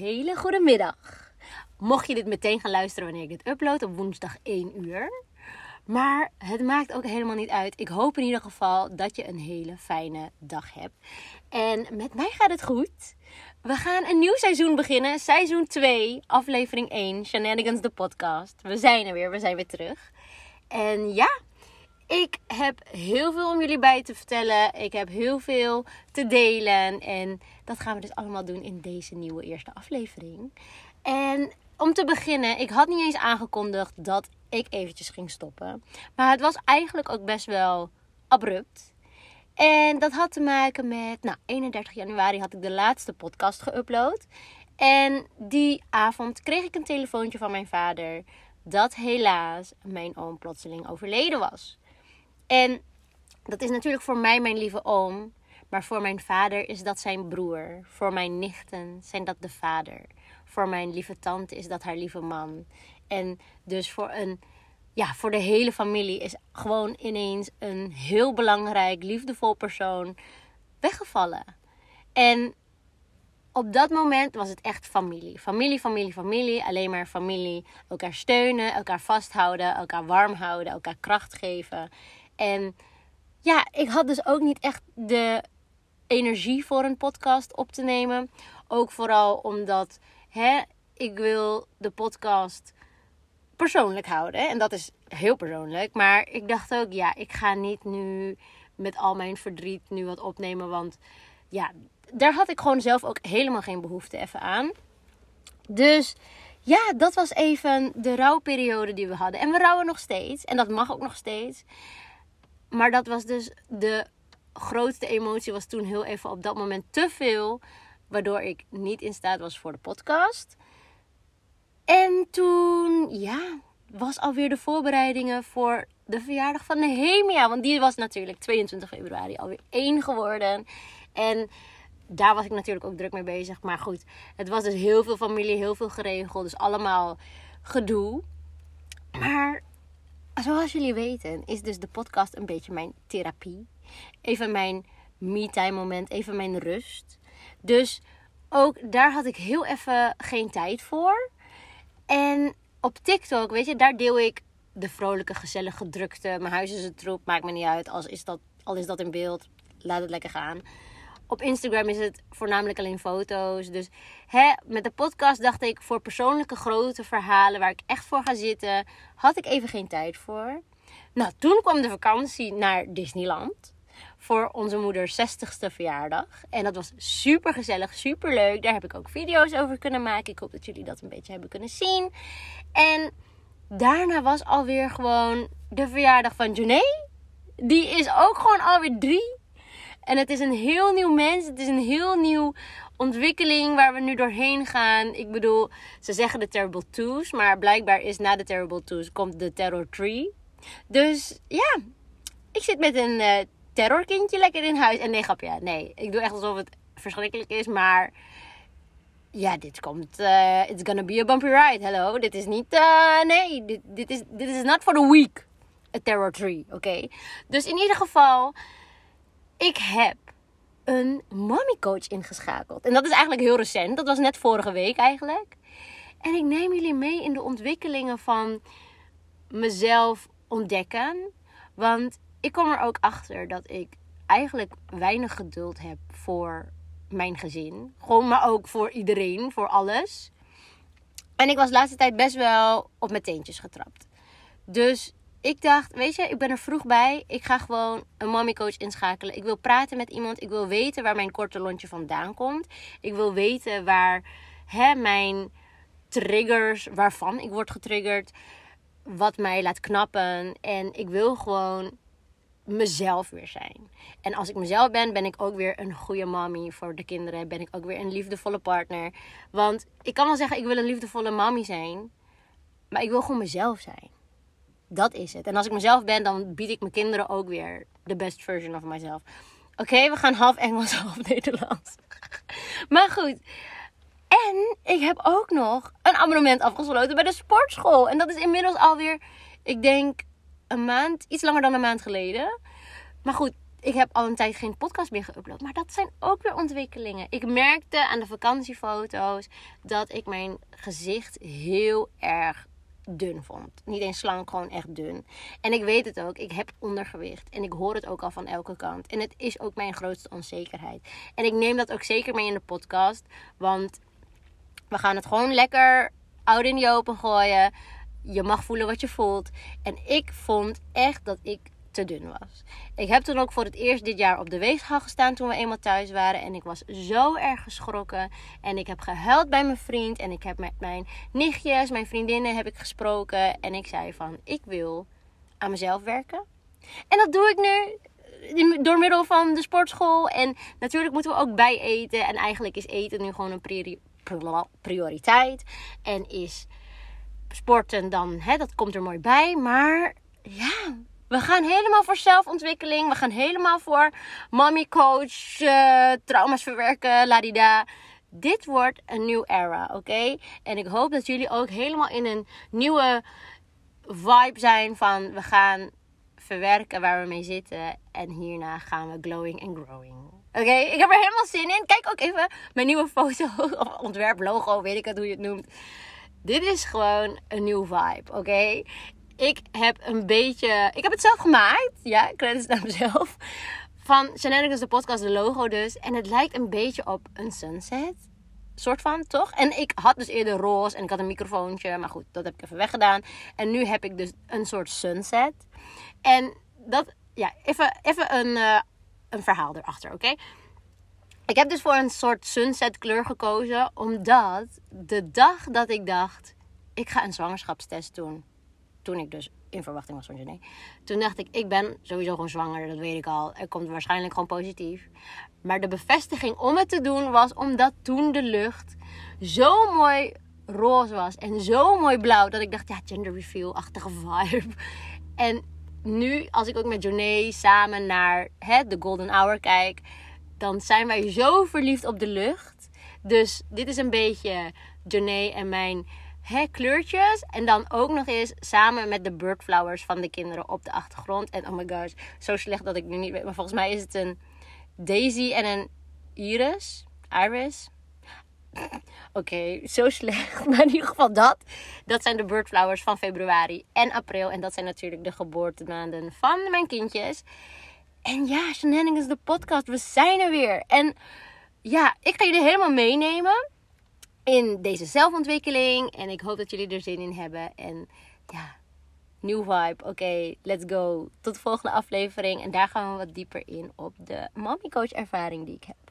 hele goede middag. Mocht je dit meteen gaan luisteren wanneer ik dit upload op woensdag 1 uur. Maar het maakt ook helemaal niet uit. Ik hoop in ieder geval dat je een hele fijne dag hebt. En met mij gaat het goed. We gaan een nieuw seizoen beginnen. Seizoen 2, aflevering 1. Shenanigans, de podcast. We zijn er weer, we zijn weer terug. En ja, ik heb heel veel om jullie bij te vertellen. Ik heb heel veel te delen. En dat gaan we dus allemaal doen in deze nieuwe eerste aflevering. En om te beginnen, ik had niet eens aangekondigd dat ik eventjes ging stoppen. Maar het was eigenlijk ook best wel abrupt. En dat had te maken met, nou, 31 januari had ik de laatste podcast geüpload. En die avond kreeg ik een telefoontje van mijn vader dat helaas mijn oom plotseling overleden was. En dat is natuurlijk voor mij mijn lieve oom. Maar voor mijn vader is dat zijn broer. Voor mijn nichten zijn dat de vader. Voor mijn lieve tante is dat haar lieve man. En dus voor een ja, voor de hele familie is gewoon ineens een heel belangrijk, liefdevol persoon weggevallen. En op dat moment was het echt familie. Familie, familie, familie. Alleen maar familie. Elkaar steunen, elkaar vasthouden, elkaar warm houden, elkaar kracht geven. En ja, ik had dus ook niet echt de energie voor een podcast op te nemen. Ook vooral omdat hè, ik wil de podcast persoonlijk houden. En dat is heel persoonlijk. Maar ik dacht ook, ja, ik ga niet nu met al mijn verdriet nu wat opnemen. Want ja, daar had ik gewoon zelf ook helemaal geen behoefte even aan. Dus ja, dat was even de rouwperiode die we hadden. En we rouwen nog steeds. En dat mag ook nog steeds. Maar dat was dus de grootste emotie was toen heel even op dat moment te veel. Waardoor ik niet in staat was voor de podcast. En toen, ja, was alweer de voorbereidingen voor de verjaardag van Nehemia. Want die was natuurlijk 22 februari alweer één geworden. En daar was ik natuurlijk ook druk mee bezig. Maar goed, het was dus heel veel familie, heel veel geregeld. Dus allemaal gedoe. Maar zoals jullie weten, is dus de podcast een beetje mijn therapie. Even mijn me-time moment, even mijn rust. Dus ook daar had ik heel even geen tijd voor. En op TikTok, weet je, daar deel ik de vrolijke, gezellige drukte. Mijn huis is een troep, maakt me niet uit. Als is dat, al is dat in beeld, laat het lekker gaan. Op Instagram is het voornamelijk alleen foto's. Dus hè, met de podcast dacht ik voor persoonlijke grote verhalen waar ik echt voor ga zitten, had ik even geen tijd voor. Nou, toen kwam de vakantie naar Disneyland voor onze moeders 60ste verjaardag. En dat was super gezellig, super leuk. Daar heb ik ook video's over kunnen maken. Ik hoop dat jullie dat een beetje hebben kunnen zien. En daarna was alweer gewoon de verjaardag van Juné. Die is ook gewoon alweer drie. En het is een heel nieuw mens. Het is een heel nieuw ontwikkeling waar we nu doorheen gaan. Ik bedoel, ze zeggen de Terrible Twos. Maar blijkbaar is na de Terrible Twos komt de Terror Tree. Dus ja, ik zit met een uh, terrorkindje lekker in huis. En nee, grapje, nee. Ik doe echt alsof het verschrikkelijk is. Maar ja, dit komt. Uh, it's gonna be a bumpy ride. Hello. Dit is niet. Uh, nee, dit, dit, is, dit is not for the week. A terror tree, oké? Dus in ieder geval ik heb een mommy coach ingeschakeld. En dat is eigenlijk heel recent. Dat was net vorige week eigenlijk. En ik neem jullie mee in de ontwikkelingen van mezelf ontdekken. Want ik kom er ook achter dat ik eigenlijk weinig geduld heb voor mijn gezin. Gewoon, maar ook voor iedereen, voor alles. En ik was de laatste tijd best wel op mijn teentjes getrapt. Dus ik dacht, weet je, ik ben er vroeg bij. Ik ga gewoon een mommy coach inschakelen. Ik wil praten met iemand. Ik wil weten waar mijn korte lontje vandaan komt. Ik wil weten waar hè, mijn triggers, waarvan ik word getriggerd, wat mij laat knappen. En ik wil gewoon mezelf weer zijn. En als ik mezelf ben, ben ik ook weer een goede mommy voor de kinderen. Ben ik ook weer een liefdevolle partner. Want ik kan wel zeggen, ik wil een liefdevolle mommy zijn. Maar ik wil gewoon mezelf zijn. Dat is het. En als ik mezelf ben, dan bied ik mijn kinderen ook weer de best version of myself. Oké, we gaan half Engels, half Nederlands. maar goed. En ik heb ook nog een abonnement afgesloten bij de sportschool. En dat is inmiddels alweer, ik denk, een maand, iets langer dan een maand geleden. Maar goed, ik heb al een tijd geen podcast meer geüpload. Maar dat zijn ook weer ontwikkelingen. Ik merkte aan de vakantiefoto's dat ik mijn gezicht heel erg dun vond. Niet eens slank, gewoon echt dun. En ik weet het ook, ik heb ondergewicht. En ik hoor het ook al van elke kant. En het is ook mijn grootste onzekerheid. En ik neem dat ook zeker mee in de podcast. Want we gaan het gewoon lekker oud in die open gooien. Je mag voelen wat je voelt. En ik vond echt dat ik te dun was. Ik heb toen ook voor het eerst dit jaar op de weegschaal gestaan toen we eenmaal thuis waren. En ik was zo erg geschrokken. En ik heb gehuild bij mijn vriend. En ik heb met mijn nichtjes, mijn vriendinnen heb ik gesproken. En ik zei van, ik wil aan mezelf werken. En dat doe ik nu door middel van de sportschool. En natuurlijk moeten we ook bij eten. En eigenlijk is eten nu gewoon een prioriteit. En is sporten dan, hè, dat komt er mooi bij. Maar ja, we gaan helemaal voor zelfontwikkeling. We gaan helemaal voor mommy coach, uh, trauma's verwerken, ladida. Dit wordt een nieuw era, oké? En ik hoop dat jullie ook helemaal in een nieuwe vibe zijn van we gaan verwerken waar we mee zitten. En hierna gaan we glowing and growing. Oké, ik heb er helemaal zin in. Kijk ook even mijn nieuwe foto of ontwerp logo, weet ik het hoe je het noemt. Dit is gewoon een nieuw vibe, oké? Ik heb een beetje. Ik heb het zelf gemaakt. Ja, credits naar mezelf. Van Shenanigans, de podcast, de logo dus. En het lijkt een beetje op een sunset. Soort van, toch? En ik had dus eerder roze en ik had een microfoontje. Maar goed, dat heb ik even weggedaan. En nu heb ik dus een soort sunset. En dat, ja, even, even een, uh, een verhaal erachter, oké? Ik heb dus voor een soort sunset kleur gekozen. Omdat de dag dat ik dacht, ik ga een zwangerschapstest doen toen ik dus in verwachting was van Jenny. Toen dacht ik, ik ben sowieso gewoon zwanger, dat weet ik al. Er komt waarschijnlijk gewoon positief. Maar de bevestiging om het te doen was omdat toen de lucht zo mooi roze was en zo mooi blauw. Dat ik dacht, ja, gender reveal-achtige vibe. En nu, als ik ook met Joné samen naar hè, de Golden Hour kijk, dan zijn wij zo verliefd op de lucht. Dus dit is een beetje Joné en mijn kleurtjes. En dan ook nog eens samen met de birdflowers van de kinderen op de achtergrond. En oh my gosh, zo slecht dat ik nu niet weet. Maar volgens mij is het een daisy en een iris. Iris. Oké, zo slecht. Maar in ieder geval dat. Dat zijn de birdflowers van februari en april. En dat zijn natuurlijk de geboortemaanden van mijn kindjes. En ja, Shenanigans de podcast. We zijn er weer. En ja, ik ga jullie helemaal meenemen in deze zelfontwikkeling. En ik hoop dat jullie er zin in hebben. En ja, nieuw vibe. Oké, let's go. Tot de volgende aflevering. En daar gaan we wat dieper in op de mommy coach ervaring die ik heb.